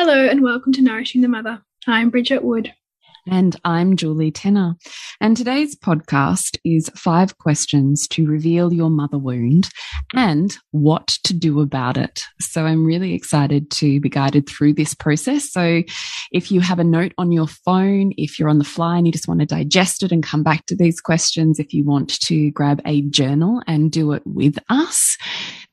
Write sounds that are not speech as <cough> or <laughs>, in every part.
Hello, and welcome to Nourishing the Mother. I'm Bridget Wood. And I'm Julie Tenner. And today's podcast is five questions to reveal your mother wound and what to do about it. So I'm really excited to be guided through this process. So if you have a note on your phone, if you're on the fly and you just want to digest it and come back to these questions, if you want to grab a journal and do it with us,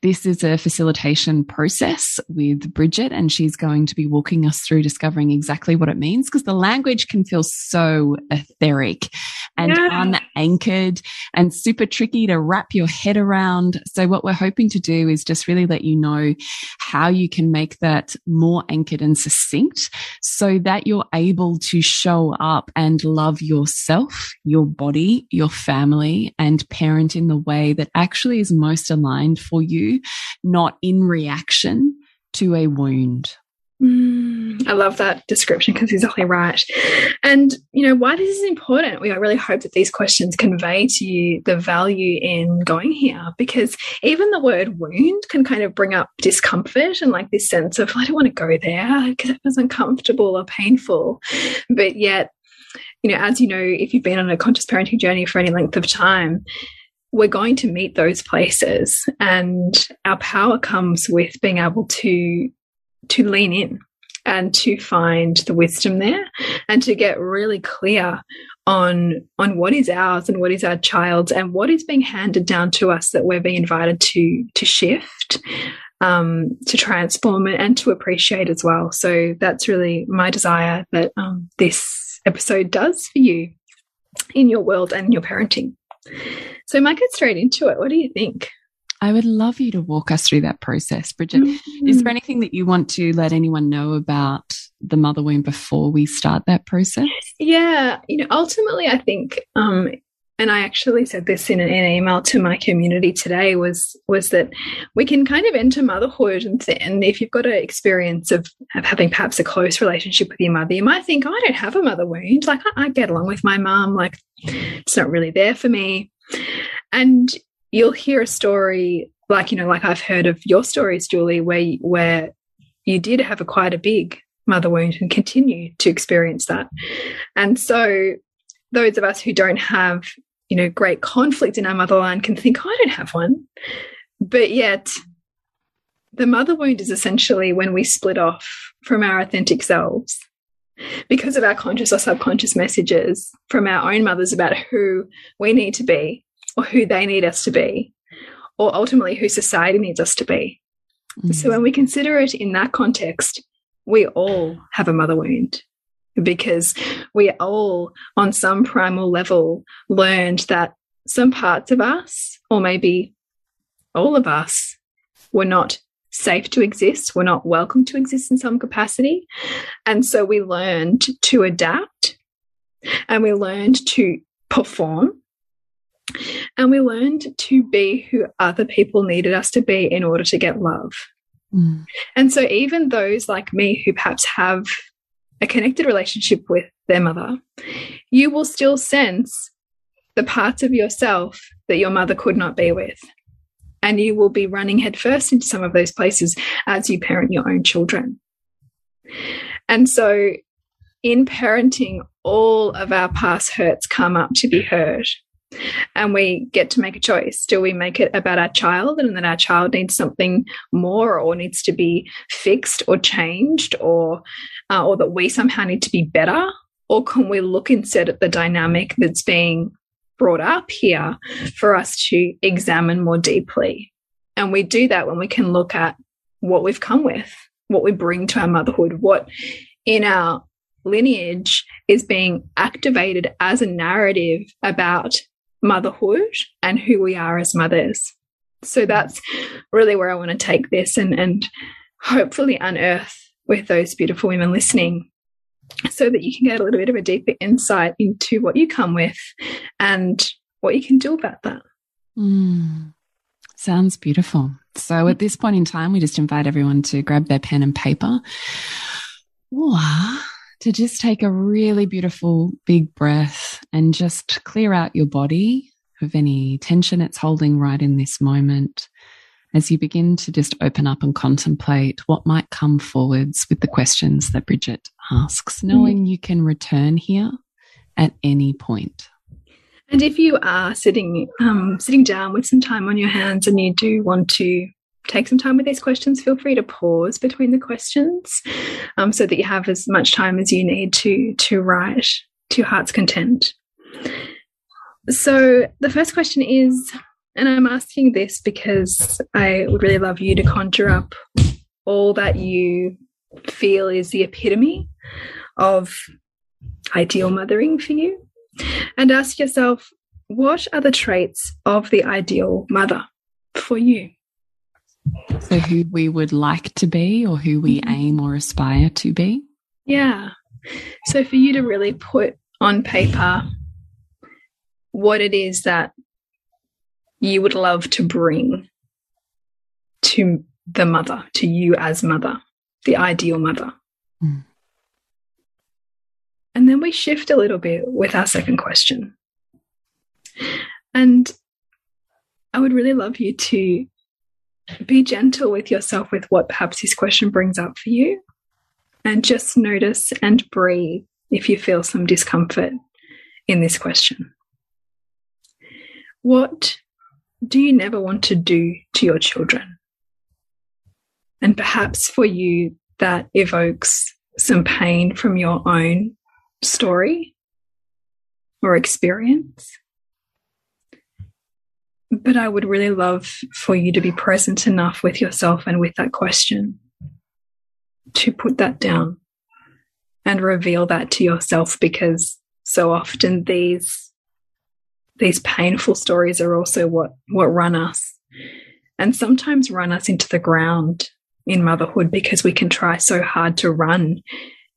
this is a facilitation process with Bridget, and she's going to be walking us through discovering exactly what it means because the language can feel so etheric and yeah. unanchored and super tricky to wrap your head around. So, what we're hoping to do is just really let you know how you can make that more anchored and succinct so that you're able to show up and love yourself, your body, your family, and parent in the way that actually is most aligned for you, not in reaction to a wound. Mm, I love that description because he's exactly right. And, you know, why this is important, we really hope that these questions convey to you the value in going here because even the word wound can kind of bring up discomfort and like this sense of, I don't want to go there because it feels uncomfortable or painful. But yet, you know, as you know, if you've been on a conscious parenting journey for any length of time, we're going to meet those places and our power comes with being able to to lean in and to find the wisdom there and to get really clear on on what is ours and what is our child's and what is being handed down to us that we're being invited to to shift um, to transform it and to appreciate as well. So that's really my desire that um, this episode does for you in your world and your parenting so might get straight into it what do you think I would love you to walk us through that process, Bridget. Mm -hmm. Is there anything that you want to let anyone know about the mother wound before we start that process? Yeah, you know, ultimately, I think, um, and I actually said this in an, email to my community today was was that we can kind of enter motherhood and, and if you've got an experience of, of having perhaps a close relationship with your mother, you might think, oh, I don't have a mother wound. Like I, I get along with my mom. Like it's not really there for me. And you'll hear a story like you know like I've heard of your stories Julie where where you did have a quite a big mother wound and continue to experience that and so those of us who don't have you know great conflict in our motherland can think I don't have one but yet the mother wound is essentially when we split off from our authentic selves because of our conscious or subconscious messages from our own mothers about who we need to be or who they need us to be, or ultimately who society needs us to be. Mm -hmm. So when we consider it in that context, we all have a mother wound because we all, on some primal level, learned that some parts of us, or maybe all of us, were not safe to exist, were not welcome to exist in some capacity. And so we learned to adapt and we learned to perform and we learned to be who other people needed us to be in order to get love. Mm. And so, even those like me who perhaps have a connected relationship with their mother, you will still sense the parts of yourself that your mother could not be with. And you will be running headfirst into some of those places as you parent your own children. And so, in parenting, all of our past hurts come up to be heard. And we get to make a choice. Do we make it about our child and that our child needs something more or needs to be fixed or changed or, uh, or that we somehow need to be better? Or can we look instead at the dynamic that's being brought up here for us to examine more deeply? And we do that when we can look at what we've come with, what we bring to our motherhood, what in our lineage is being activated as a narrative about motherhood and who we are as mothers. So that's really where I want to take this and, and hopefully unearth with those beautiful women listening so that you can get a little bit of a deeper insight into what you come with and what you can do about that. Mm, sounds beautiful. So at this point in time, we just invite everyone to grab their pen and paper or to just take a really beautiful big breath and just clear out your body of any tension it's holding right in this moment as you begin to just open up and contemplate what might come forwards with the questions that Bridget asks, knowing mm. you can return here at any point. And if you are sitting um, sitting down with some time on your hands and you do want to take some time with these questions, feel free to pause between the questions um, so that you have as much time as you need to to write to your heart's content. So the first question is, and I'm asking this because I would really love you to conjure up all that you feel is the epitome of ideal mothering for you, and ask yourself, what are the traits of the ideal mother for you? So, who we would like to be or who we mm-hmm. aim or aspire to be? Yeah. So, for you to really put on paper what it is that you would love to bring to the mother, to you as mother, the ideal mother. Mm. And then we shift a little bit with our second question. And I would really love you to be gentle with yourself with what perhaps this question brings up for you. And just notice and breathe if you feel some discomfort in this question. What do you never want to do to your children? And perhaps for you, that evokes some pain from your own story or experience. But I would really love for you to be present enough with yourself and with that question to put that down and reveal that to yourself because so often these these painful stories are also what what run us and sometimes run us into the ground in motherhood because we can try so hard to run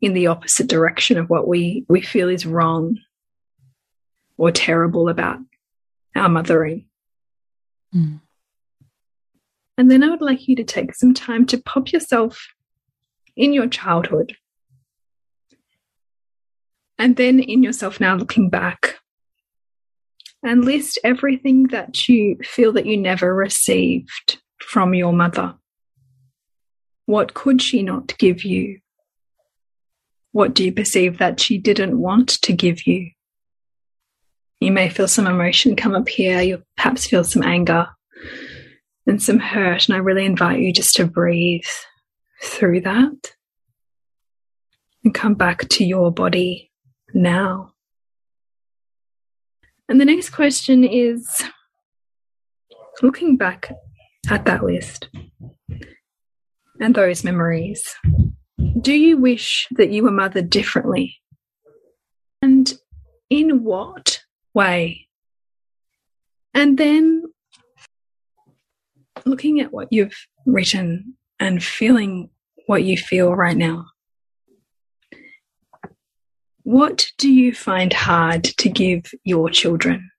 in the opposite direction of what we we feel is wrong or terrible about our mothering Mm. And then I would like you to take some time to pop yourself in your childhood. And then in yourself now looking back and list everything that you feel that you never received from your mother. What could she not give you? What do you perceive that she didn't want to give you? You may feel some emotion come up here. You'll perhaps feel some anger and some hurt. And I really invite you just to breathe through that and come back to your body now. And the next question is looking back at that list and those memories, do you wish that you were mothered differently? And in what way. And then looking at what you've written and feeling what you feel right now. What do you find hard to give your children?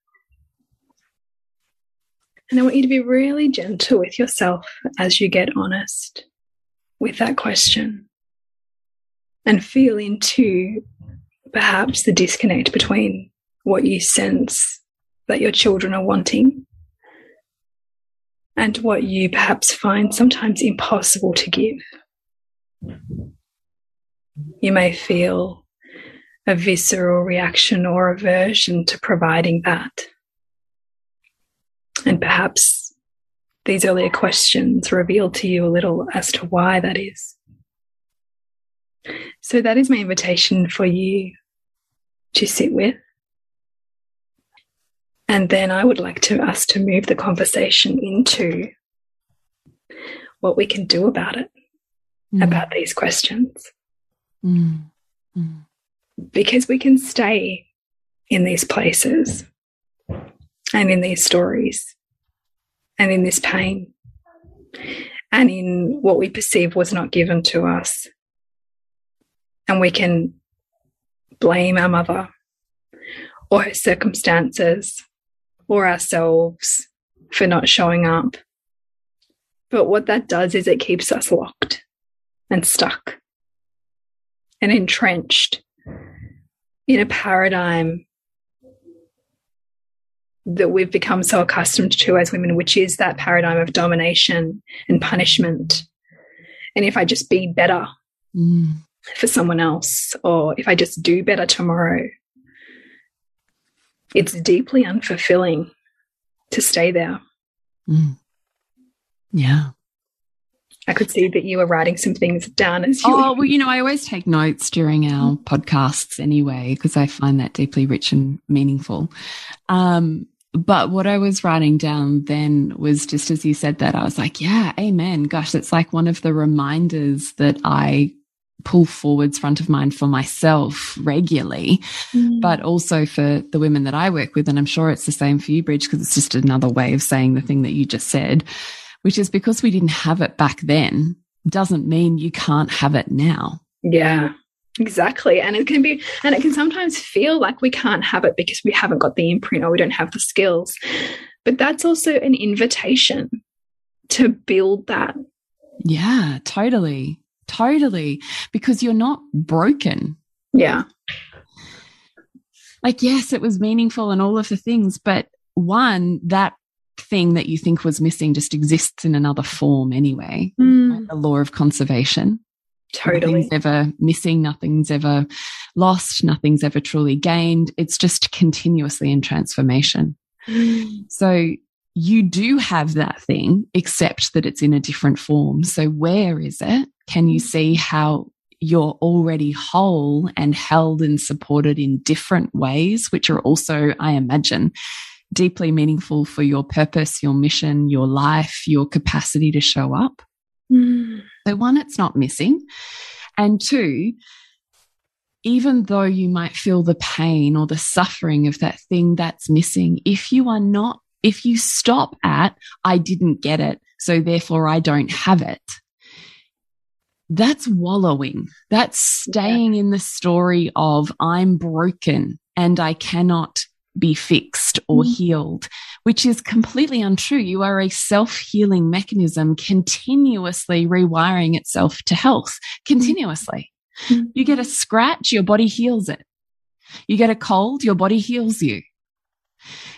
And I want you to be really gentle with yourself as you get honest with that question and feel into perhaps the disconnect between what you sense that your children are wanting and what you perhaps find sometimes impossible to give. You may feel a visceral reaction or aversion to providing that. And perhaps these earlier questions reveal to you a little as to why that is. So, that is my invitation for you to sit with. And then I would like to us to move the conversation into what we can do about it, mm. about these questions. Mm. Mm. Because we can stay in these places and in these stories and in this pain and in what we perceive was not given to us. And we can blame our mother or her circumstances or ourselves for not showing up. But what that does is it keeps us locked and stuck and entrenched in a paradigm that we've become so accustomed to as women, which is that paradigm of domination and punishment. And if I just be better mm. for someone else, or if I just do better tomorrow, it's deeply unfulfilling to stay there. Mm. Yeah. I could see that you were writing some things down as you. Oh, well, you know, I always take notes during our podcasts anyway, because I find that deeply rich and meaningful. Um, but what I was writing down then was just as you said that, I was like, yeah, amen. Gosh, it's like one of the reminders that I pull forwards front of mind for myself regularly, mm. but also for the women that I work with. And I'm sure it's the same for you, Bridge, because it's just another way of saying the thing that you just said, which is because we didn't have it back then doesn't mean you can't have it now. Yeah. Exactly. And it can be, and it can sometimes feel like we can't have it because we haven't got the imprint or we don't have the skills. But that's also an invitation to build that. Yeah, totally. Totally. Because you're not broken. Yeah. Like, yes, it was meaningful and all of the things, but one, that thing that you think was missing just exists in another form anyway. Mm. The law of conservation. Totally. Nothing's ever missing, nothing's ever lost, nothing's ever truly gained. It's just continuously in transformation. Mm. So you do have that thing, except that it's in a different form. So where is it? Can you see how you're already whole and held and supported in different ways, which are also, I imagine, deeply meaningful for your purpose, your mission, your life, your capacity to show up? Mm. So, one, it's not missing. And two, even though you might feel the pain or the suffering of that thing that's missing, if you are not, if you stop at, I didn't get it, so therefore I don't have it, that's wallowing. That's staying in the story of I'm broken and I cannot be fixed or mm. healed, which is completely untrue. You are a self healing mechanism continuously rewiring itself to health, continuously. Mm. You get a scratch, your body heals it. You get a cold, your body heals you.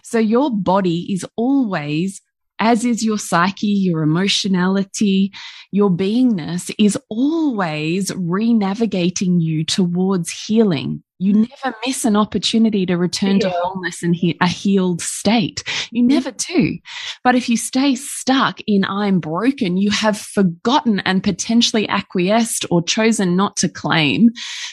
So your body is always as is your psyche, your emotionality, your beingness is always re navigating you towards healing you never miss an opportunity to return yeah. to wholeness and he a healed state. You never do. But if you stay stuck in I'm broken, you have forgotten and potentially acquiesced or chosen not to claim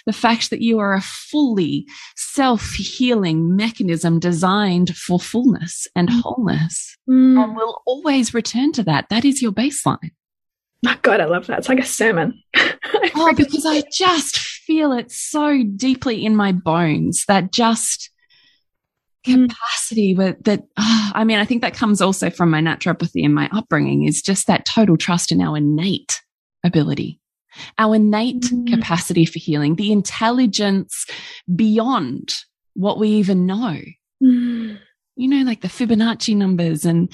the fact that you are a fully self healing mechanism designed for fullness and mm. wholeness. Mm. And will always return to that. That is your baseline. My God, I love that. It's like a sermon. <laughs> oh, because I just feel it so deeply in my bones that just mm. capacity with that oh, i mean i think that comes also from my naturopathy and my upbringing is just that total trust in our innate ability our innate mm. capacity for healing the intelligence beyond what we even know mm. you know like the fibonacci numbers and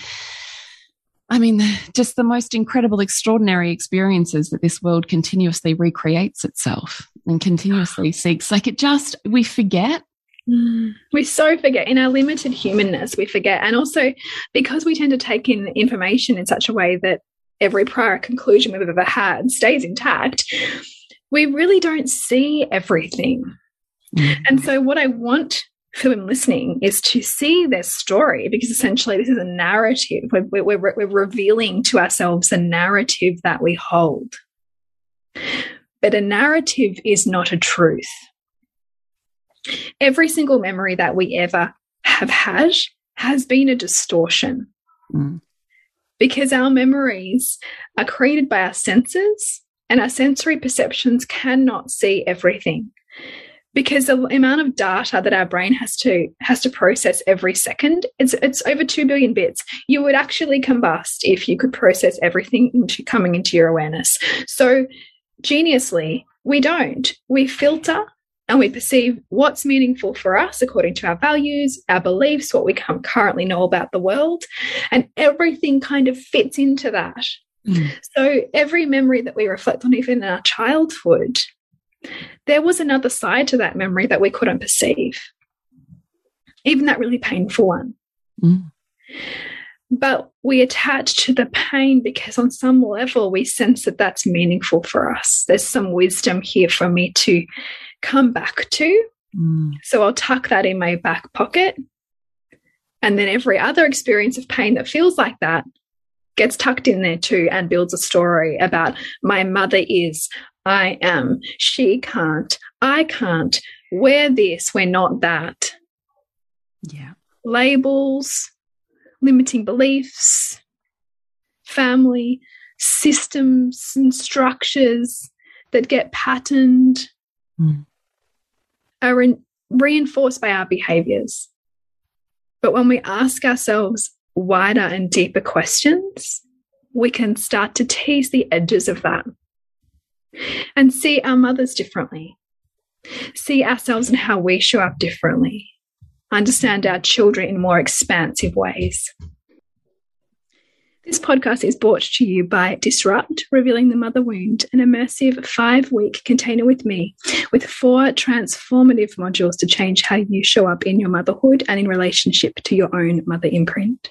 I mean, just the most incredible, extraordinary experiences that this world continuously recreates itself and continuously seeks. Like it just, we forget Mm. We so forget in our limited humanness, we forget. And also because we tend to take in information in such a way that every prior conclusion we've ever had stays intact, we really don't see everything. Mm. And so, what I want for them listening is to see their story because essentially this is a narrative. We're, we're, we're revealing to ourselves a narrative that we hold. But a narrative is not a truth. Every single memory that we ever have had has been a distortion. Mm. Because our memories are created by our senses, and our sensory perceptions cannot see everything because the amount of data that our brain has to has to process every second it's it's over 2 billion bits you would actually combust if you could process everything into coming into your awareness so geniusly we don't we filter and we perceive what's meaningful for us according to our values, our beliefs, what we currently know about the world, and everything kind of fits into that. Mm. So every memory that we reflect on, even in our childhood, there was another side to that memory that we couldn't perceive, even that really painful one. Mm. But we attach to the pain because, on some level, we sense that that's meaningful for us. There's some wisdom here for me to come back to. Mm. So I'll tuck that in my back pocket. And then every other experience of pain that feels like that gets tucked in there too and builds a story about my mother is, I am. She can't. I can't. We're this. We're not that. Yeah. Labels, limiting beliefs, family, systems and structures that get patterned mm. are re reinforced by our behaviors. But when we ask ourselves wider and deeper questions, we can start to tease the edges of that and see our mothers differently, see ourselves and how we show up differently, understand our children in more expansive ways. This podcast is brought to you by Disrupt, Revealing the Mother Wound, an immersive five week container with me, with four transformative modules to change how you show up in your motherhood and in relationship to your own mother imprint.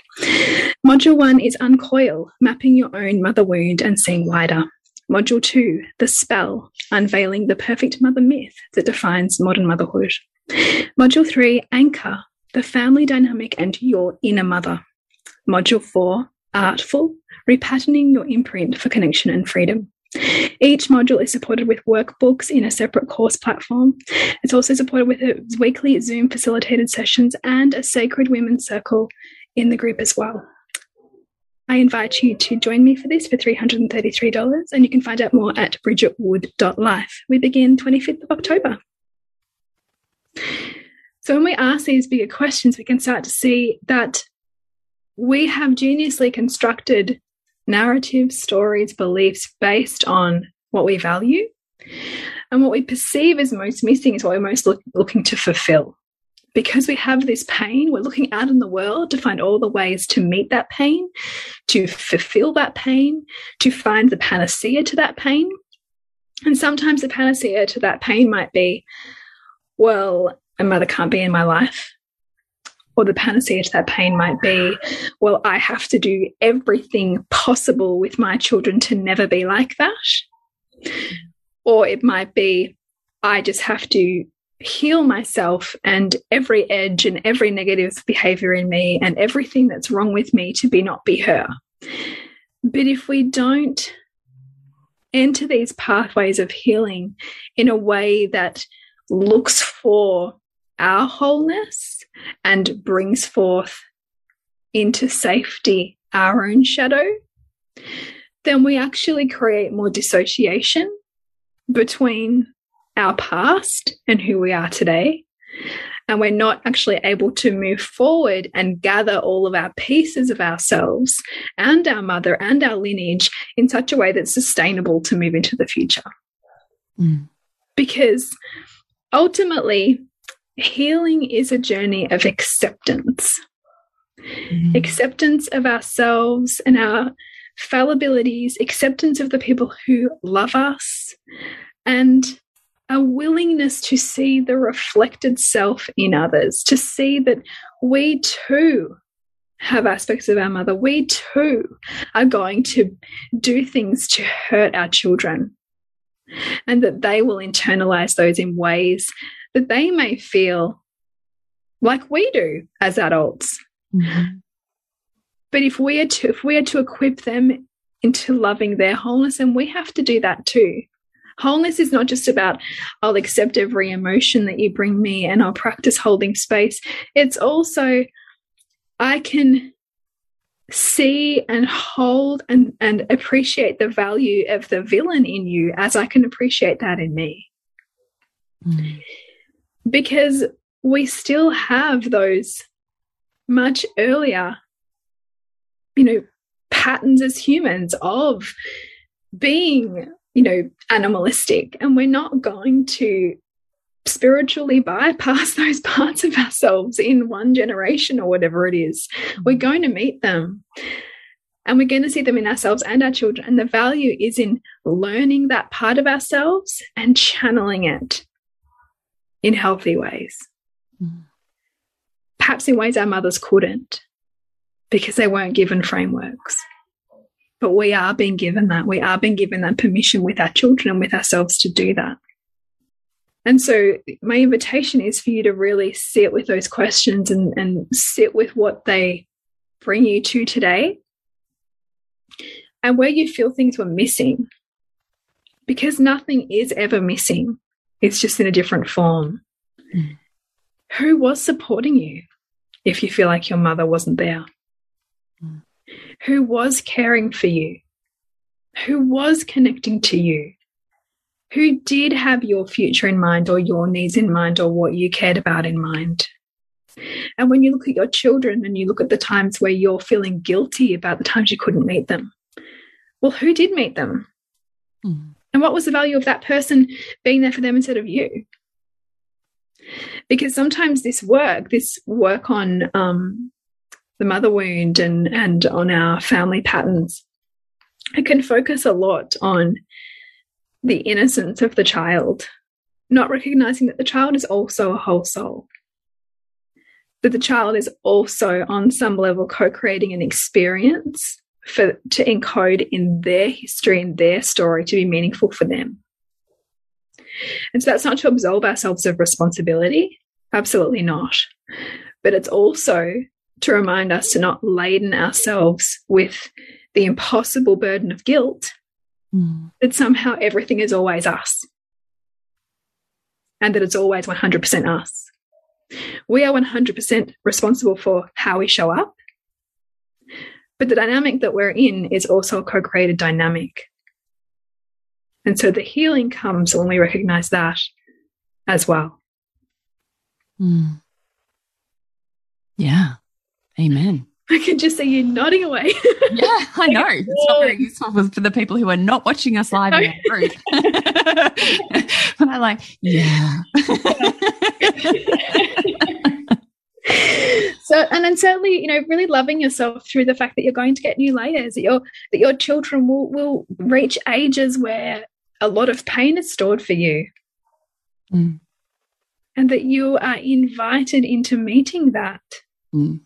Module one is Uncoil, mapping your own mother wound and seeing wider. Module 2 The Spell Unveiling the Perfect Mother Myth that Defines Modern Motherhood. Module 3 Anchor The Family Dynamic and Your Inner Mother. Module 4 Artful Repatterning Your Imprint for Connection and Freedom. Each module is supported with workbooks in a separate course platform. It's also supported with weekly Zoom facilitated sessions and a Sacred Women's Circle in the group as well. I invite you to join me for this for $333, and you can find out more at bridgetwood.life. We begin 25th of October. So, when we ask these bigger questions, we can start to see that we have geniusly constructed narratives, stories, beliefs based on what we value. And what we perceive as most missing is what we're most look, looking to fulfill because we have this pain, we're looking out in the world to find all the ways to meet that pain, to fulfill that pain, to find the panacea to that pain. And sometimes the panacea to that pain might be, well, a mother can't be in my life. Or the panacea to that pain might be, well, I have to do everything possible with my children to never be like that. Or it might be, I just have to heal myself and every edge and every negative behavior in me and everything that's wrong with me to be not be her. But if we don't enter these pathways of healing in a way that looks for our wholeness and brings forth into safety our own shadow, then we actually create more dissociation between our past and who we are today. And we're not actually able to move forward and gather all of our pieces of ourselves and our mother and our lineage in such a way that's sustainable to move into the future. Mm. Because ultimately, healing is a journey of acceptance. Mm. Acceptance of ourselves and our fallibilities, acceptance of the people who love us, and a willingness to see the reflected self in others, to see that we too have aspects of our mother. We too are going to do things to hurt our children, and that they will internalize those in ways that they may feel like we do as adults. Mm -hmm. But if we are to if we are to equip them into loving their wholeness, and we have to do that too. Wholeness is not just about, I'll accept every emotion that you bring me and I'll practice holding space. It's also, I can see and hold and, and appreciate the value of the villain in you as I can appreciate that in me. Mm. Because we still have those much earlier, you know, patterns as humans of being, you know, animalistic. And we're not going to spiritually bypass <laughs> those parts of ourselves in one generation or whatever it is. We're mm-hmm. going to meet them. And we're going to see them in ourselves and our children. And the value is in learning that part of ourselves and channeling it in healthy ways. Mm. Perhaps in ways our mothers couldn't because they weren't given frameworks. But we are being given that. We are being given that permission with our children and with ourselves to do that. And so, my invitation is for you to really sit with those questions and, and sit with what they bring you to today and where you feel things were missing. Because nothing is ever missing, it's just in a different form. Mm. Who was supporting you if you feel like your mother wasn't there? Who was caring for you, who was connecting to you, who did have your future in mind or your needs in mind or what you cared about in mind. And when you look at your children and you look at the times where you're feeling guilty about the times you couldn't meet them, well, who did meet them? Mm. And what was the value of that person being there for them instead of you? Because sometimes this work, this work on um, the mother wound and and on our family patterns. It can focus a lot on the innocence of the child not recognizing that the child is also a whole soul that the child is also on some level co-creating an experience for to encode in their history and their story to be meaningful for them. And so that's not to absolve ourselves of responsibility absolutely not. But it's also to remind us to not laden ourselves with the impossible burden of guilt mm. that somehow everything is always us and that it's always 100% us. We are 100% responsible for how we show up, but the dynamic that we're in is also a co created dynamic. And so the healing comes when we recognize that as well. Mm. Yeah. Amen. <laughs> I can just see you nodding away. <laughs> yeah, I know. It's not very useful for the people who are not watching us live in <laughs> our group. but I'm like, yeah. so and then certainly you know really loving yourself through the fact that you're going to get new layers that your that your children will will reach ages where a lot of pain is stored for you mm. and that you are invited into meeting that mm.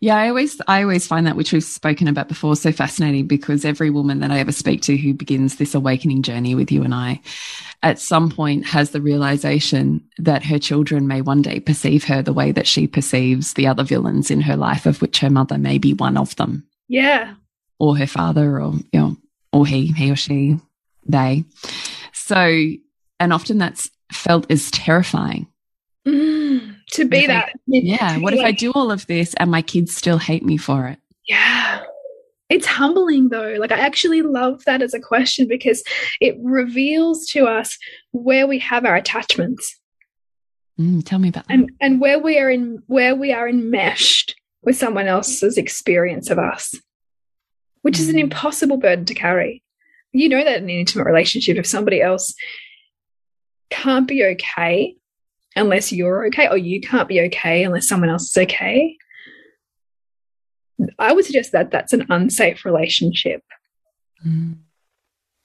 Yeah, I always I always find that which we've spoken about before so fascinating because every woman that I ever speak to who begins this awakening journey with you and I at some point has the realization that her children may one day perceive her the way that she perceives the other villains in her life of which her mother may be one of them. Yeah. Or her father or you know or he, he or she, they. So and often that's felt as terrifying. Mm to be that. yeah. What if I do all of this and my kids still hate me for it? Yeah. It's humbling though. Like I actually love that as a question because it reveals to us where we have our attachments. Mm, tell me about that. And and where we are in where we are enmeshed with someone else's experience of us. Which mm. is an mm. impossible burden to carry. You know that in an intimate relationship, if somebody else can't be okay unless you're okay, or you can't be okay unless someone else is okay. I would suggest that that's an unsafe relationship. Mm.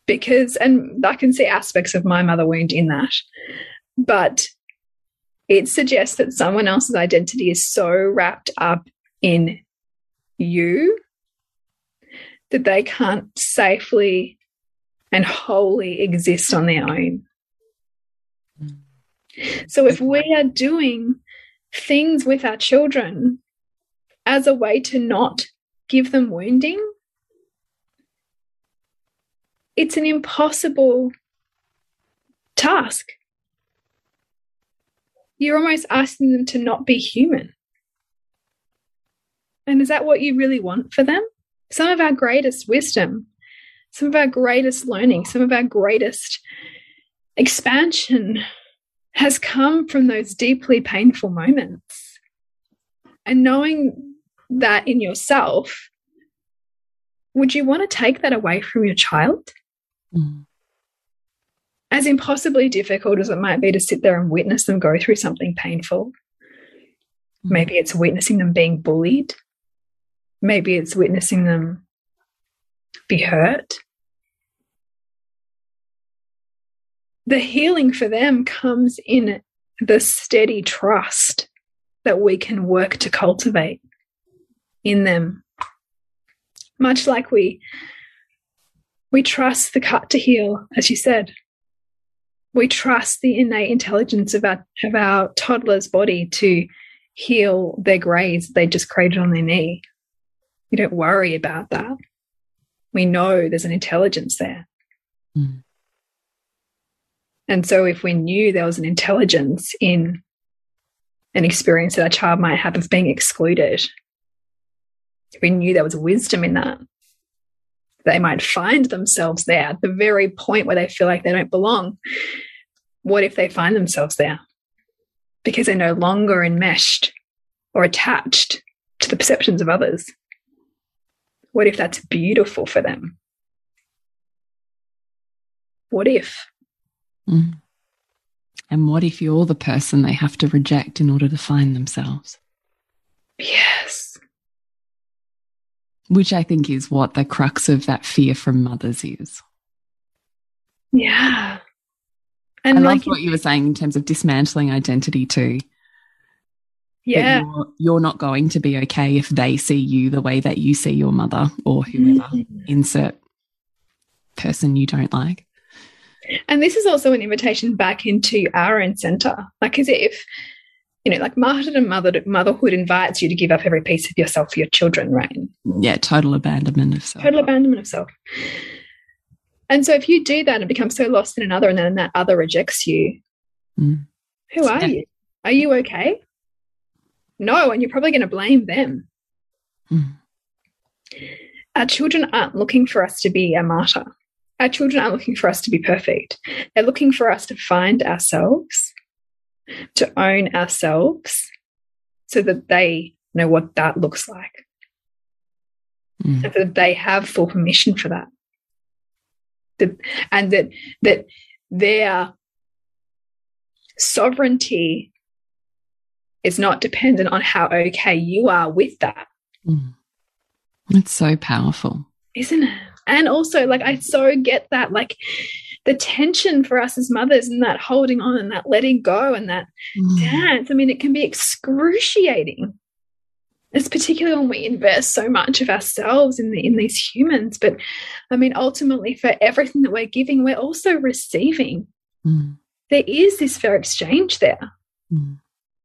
because, and I can see aspects of my mother wound in that, but it suggests that someone else's identity is so wrapped up in you that they can't safely and wholly exist on their own. So if we are doing things with our children as a way to not give them wounding, it's an impossible task. You're almost asking them to not be human. And is that what you really want for them? Some of our greatest wisdom, some of our greatest learning, some of our greatest expansion has come from those deeply painful moments. And knowing that in yourself, would you want to take that away from your child? Mm. As impossibly difficult as it might be to sit there and witness them go through something painful, mm. maybe it's witnessing them being bullied, maybe it's witnessing them be hurt. The healing for them comes in the steady trust that we can work to cultivate in them. Much like we we trust the cut to heal, as you said. We trust the innate intelligence of our of our toddler's body to heal their graze they just created on their knee. We don't worry about that. We know there's an intelligence there. Mm. And so if we knew there was an intelligence in an experience that a child might have of being excluded, we knew there was wisdom in that. They might find themselves there at the very point where they feel like they don't belong. What if they find themselves there? Because they're no longer enmeshed or attached to the perceptions of others. What if that's beautiful for them? What if? Mm. And what if you're the person they have to reject in order to find themselves? Yes. Which I think is what the crux of that fear from mothers is. Yeah. And I like what you were saying in terms of dismantling identity too. Yeah. You're, you're, not going to be okay if they see you the way that you see your mother or whoever. Mm -hmm. Insert person you don't like. And this is also an invitation back into our own center. Like, as if you know, like martyrdom mother, motherhood invites you to give up every piece of yourself for your children, right? Yeah, total abandonment of self. Total abandonment of self. And so if you do that and become so lost in another and then that other rejects you, mm. who are yeah. you? Are you okay? No, and you're probably going to blame them. Mm. Our children aren't looking for us to be a martyr. Our children aren't looking for us to be perfect. They're looking for us to find ourselves to own ourselves so that they know what that looks like. Mm. And that they have full permission for that. that. And that that their sovereignty is not dependent on how okay you are with that. Mm. It's so powerful. Isn't it? And also, like, I so get that. Like, the tension for us as mothers and that holding on and that letting go and that mm. dance. I mean, it can be excruciating. It's particularly when we invest so much of ourselves in the in these humans. But I mean, ultimately, for everything that we're giving, we're also receiving. Mm. There is this fair exchange there. Mm.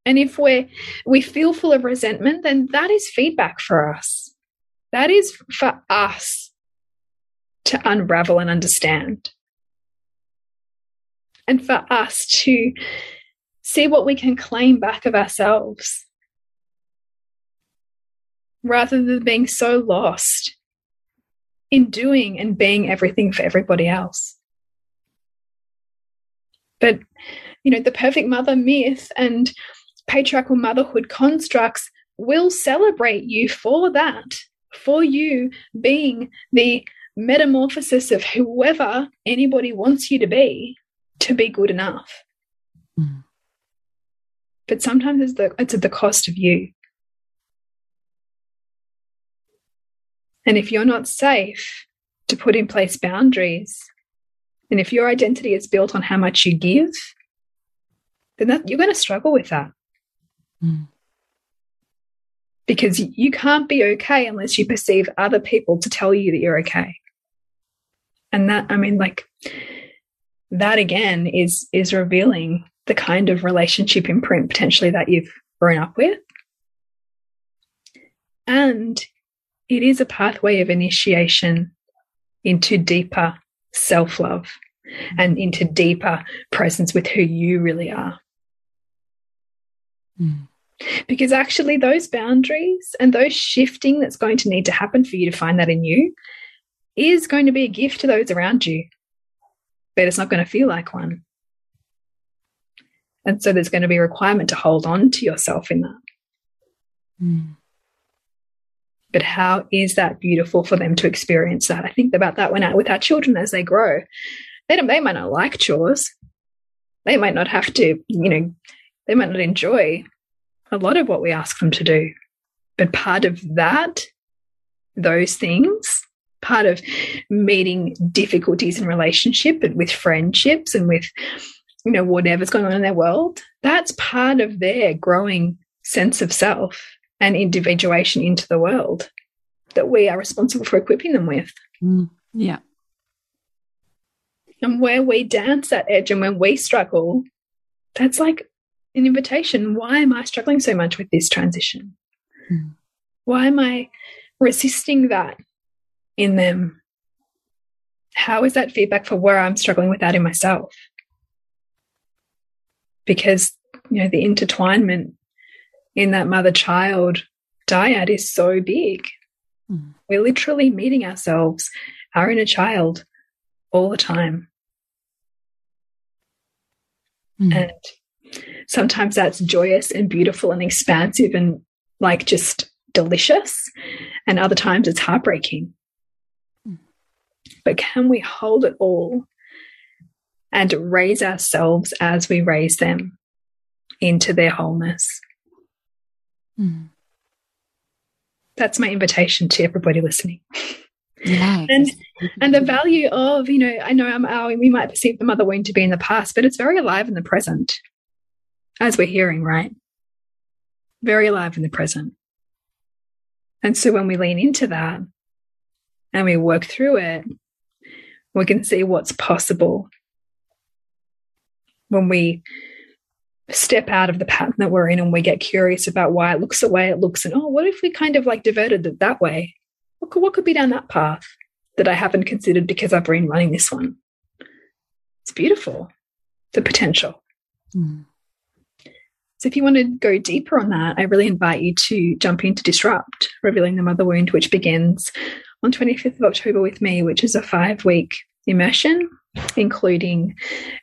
And if we're we feel full of resentment, then that is feedback for us. That is for us to unravel and understand and for us to see what we can claim back of ourselves rather than being so lost in doing and being everything for everybody else. But, you know, the perfect mother myth and patriarchal motherhood constructs will celebrate you for that, for you being the metamorphosis of whoever anybody wants you to be to be good enough. Mm. But sometimes it's, the, it's at the cost of you. And if you're not safe to put in place boundaries And if your identity is built on how much you give, then that, you're going to struggle with that. Mm. Because you can't be okay unless you perceive other people to tell you that you're okay. And that, I mean, like, that again is is revealing the kind of relationship imprint potentially that you've grown up with. And it is a pathway of initiation into deeper self love and into deeper presence with who you really are. Mm. Because actually, those boundaries and those shifting that's going to need to happen for you to find that in you is going to be a gift to those around you, but it's not going to feel like one. And so there's going to be a requirement to hold on to yourself in that. Mm. But how is that beautiful for them to experience that? I think about that when I, with our children as they grow. They, don't, they might not like chores. They might not have to, you know, they might not enjoy a lot of what we ask them to do. But part of that, those things, part of meeting difficulties in relationship and with friendships and with you know, whatever's going on in their world, that's part of their growing sense of self and individuation into the world that we are responsible for equipping them with. Mm, yeah. And where we dance that edge and when we struggle, that's like an invitation. Why am I struggling so much with this transition? Mm. Why am I resisting that in them? How is that feedback for where I'm struggling with that in myself? because you know the intertwinement in that mother child dyad is so big mm. we're literally meeting ourselves our inner child all the time mm. and sometimes that's joyous and beautiful and expansive and like just delicious and other times it's heartbreaking. But can we hold it all and raise ourselves as we raise them into their wholeness. Mm. That's my invitation to everybody listening. Yeah, and and the value of you know I know I'm, oh, we might perceive the mother wound to be in the past, but it's very alive in the present, as we're hearing, right? Very alive in the present. And so when we lean into that and we work through it, we can see what's possible when we step out of the pattern that we're in and we get curious about why it looks the way it looks. And oh what if we kind of like diverted it that way? What could, what could be down that path that i haven't considered because i've been running this one? It's beautiful the potential. Mm. so if you want to go deeper on that i really invite you to jump into disrupt revealing the mother wound which begins on 25th of october with me which is a five week immersion including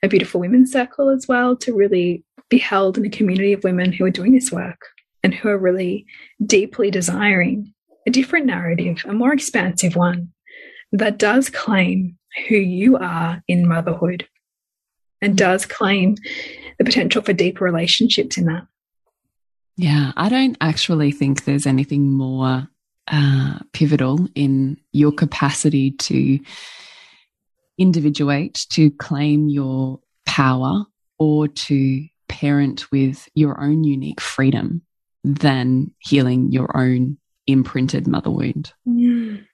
a beautiful women's circle as well to really be held in a community of women who are doing this work and who are really deeply desiring a different narrative, a more expansive one that does claim who you are in motherhood and does claim the potential for deeper relationships in that. Yeah, I don't actually think there's anything more uh, pivotal in your capacity to individuate, to claim your power, or to parent with your own unique freedom than healing your own imprinted mother wound. Mm.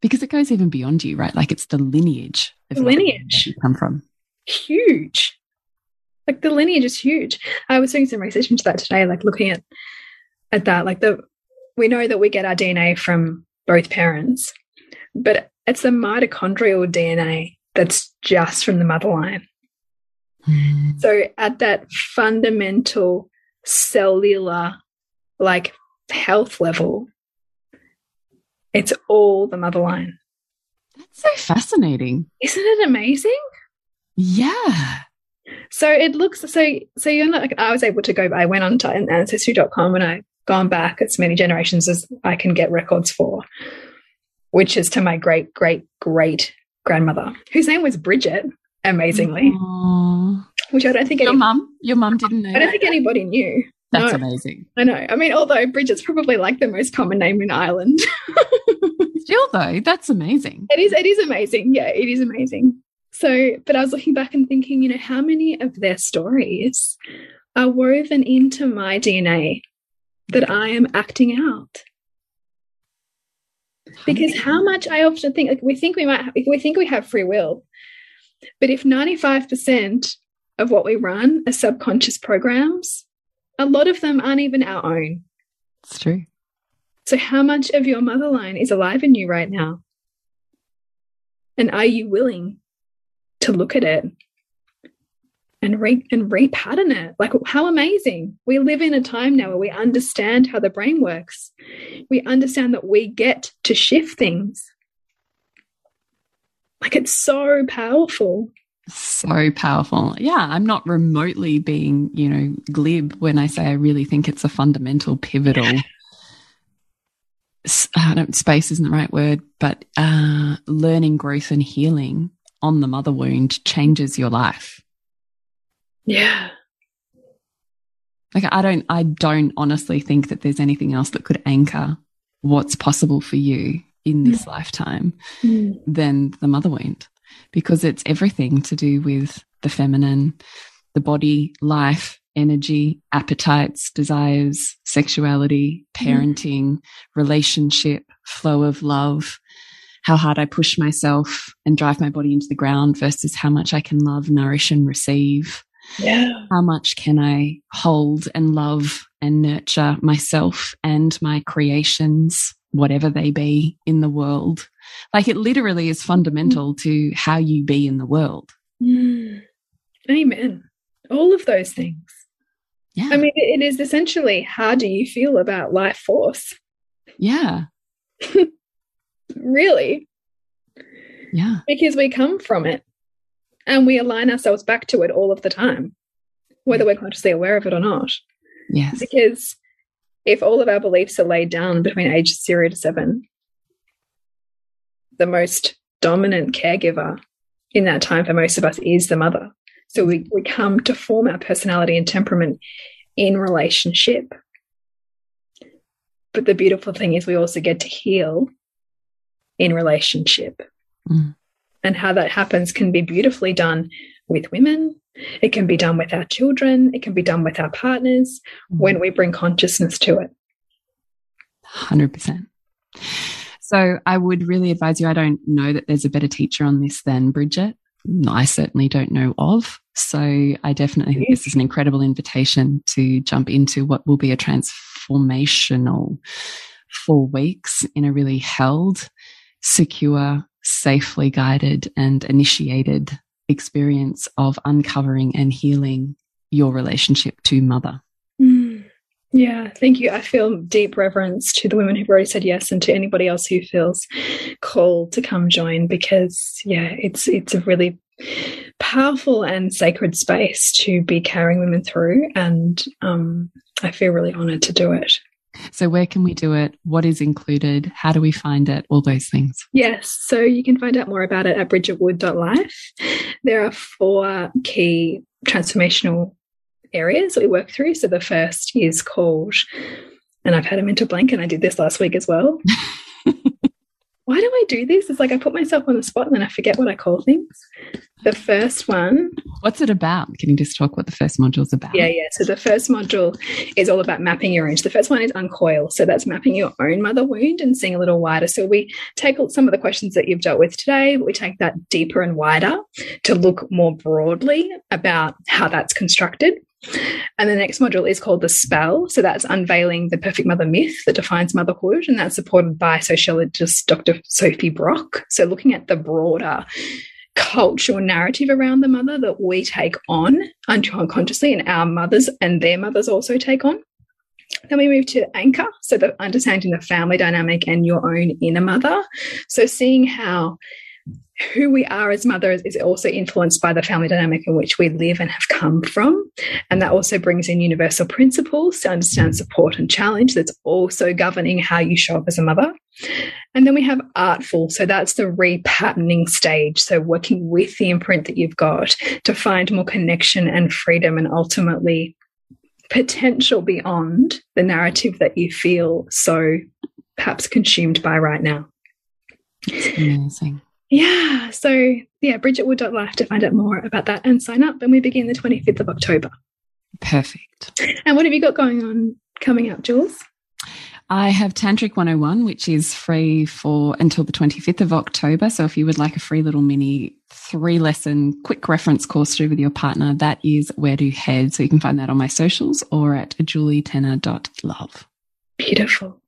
Because it goes even beyond you, right? Like it's the lineage of the lineage you come from. Huge. Like the lineage is huge. I was doing some research into that today, like looking at at that. Like the we know that we get our DNA from both parents, but it's the mitochondrial DNA that's just from the mother line. Mm. So at that fundamental cellular, like health level, it's all the mother line. That's so fascinating. Isn't it amazing? Yeah. So it looks so so you're not like I was able to go I went on to ancestry.com and I gone back as many generations as I can get records for, which is to my great great great grandmother, whose name was Bridget, amazingly. Aww. Which I don't think your mum, your mum didn't know. I don't that. think anybody knew. That's no, amazing. I know. I mean, although Bridget's probably like the most common name in Ireland. <laughs> Still, though, that's amazing. It is. It is amazing. Yeah, it is amazing. So, but I was looking back and thinking, you know, how many of their stories are woven into my DNA that I am acting out? Because how much I often think, like, we think we might, we think we have free will, but if 95% of what we run are subconscious programs, a lot of them aren't even our own. It's true. So, how much of your mother line is alive in you right now? And are you willing to look at it and re and repattern it? Like, how amazing! We live in a time now where we understand how the brain works. We understand that we get to shift things. Like, it's so powerful so powerful. Yeah, I'm not remotely being, you know, glib when I say I really think it's a fundamental, pivotal. I don't, space isn't the right word, but uh, learning, growth, and healing on the mother wound changes your life. Yeah. Like I don't, I don't honestly think that there's anything else that could anchor what's possible for you in this mm. lifetime mm. than the mother wound because it's everything to do with the feminine, the body, life, energy, appetites, desires, sexuality, parenting, mm. relationship, flow of love, how hard I push myself and drive my body into the ground versus how much I can love, nourish, and receive. Yeah. How much can I hold and love and nurture myself and my creations, whatever they be in the world? Like it literally is fundamental mm. to how you be in the world. Mm. Amen. All of those things. Yeah. I mean, it is essentially how do you feel about life force? Yeah. <laughs> really? Yeah. Because we come from it and we align ourselves back to it all of the time, whether we're consciously aware of it or not. Yes. Because if all of our beliefs are laid down between age zero to seven, the most dominant caregiver in that time for most of us is the mother. So we, we come to form our personality and temperament in relationship. But the beautiful thing is we also get to heal in relationship. Mm. And how that happens can be beautifully done with women. It can be done with our children. It can be done with our partners mm. when we bring consciousness to it. 100%. So I would really advise you. I don't know that there's a better teacher on this than Bridget. I certainly don't know of. So I definitely think this is an incredible invitation to jump into what will be a transformational four weeks in a really held, secure, safely guided and initiated experience of uncovering and healing your relationship to mother. Yeah, thank you. I feel deep reverence to the women who've already said yes and to anybody else who feels called to come join because yeah, it's it's a really powerful and sacred space to be carrying women through and um, I feel really honored to do it. So where can we do it? What is included? How do we find it? All those things. Yes. So you can find out more about it at bridgetwood.life. There are four key transformational areas that we work through. So the first is called, and I've had a mental blank, and I did this last week as well. <laughs> Why do I do this? It's like I put myself on the spot and then I forget what I call things. The first one. What's it about? Can you just talk what the first module is about? Yeah, yeah. So the first module is all about mapping your own. The first one is uncoil. So that's mapping your own mother wound and seeing a little wider. So we take some of the questions that you've dealt with today, but we take that deeper and wider to look more broadly about how that's constructed. And the next module is called The Spell. So that's unveiling the perfect mother myth that defines motherhood. And that's supported by sociologist Dr. Sophie Brock. So looking at the broader cultural narrative around the mother that we take on unconsciously and our mothers and their mothers also take on. Then we move to anchor, so the understanding the family dynamic and your own inner mother. So seeing how who we are as mothers is also influenced by the family dynamic in which we live and have come from. And that also brings in universal principles to understand support and challenge that's also governing how you show up as a mother. And then we have artful. So that's the repatterning stage. So working with the imprint that you've got to find more connection and freedom and ultimately potential beyond the narrative that you feel so perhaps consumed by right now. It's amazing. Yeah. So, yeah, bridgetwood.life to find out more about that and sign up. And we begin the 25th of October. Perfect. And what have you got going on coming up, Jules? I have Tantric 101, which is free for until the 25th of October. So if you would like a free little mini three lesson quick reference course to do with your partner, that is where to head. So you can find that on my socials or at julietenner.love. Beautiful.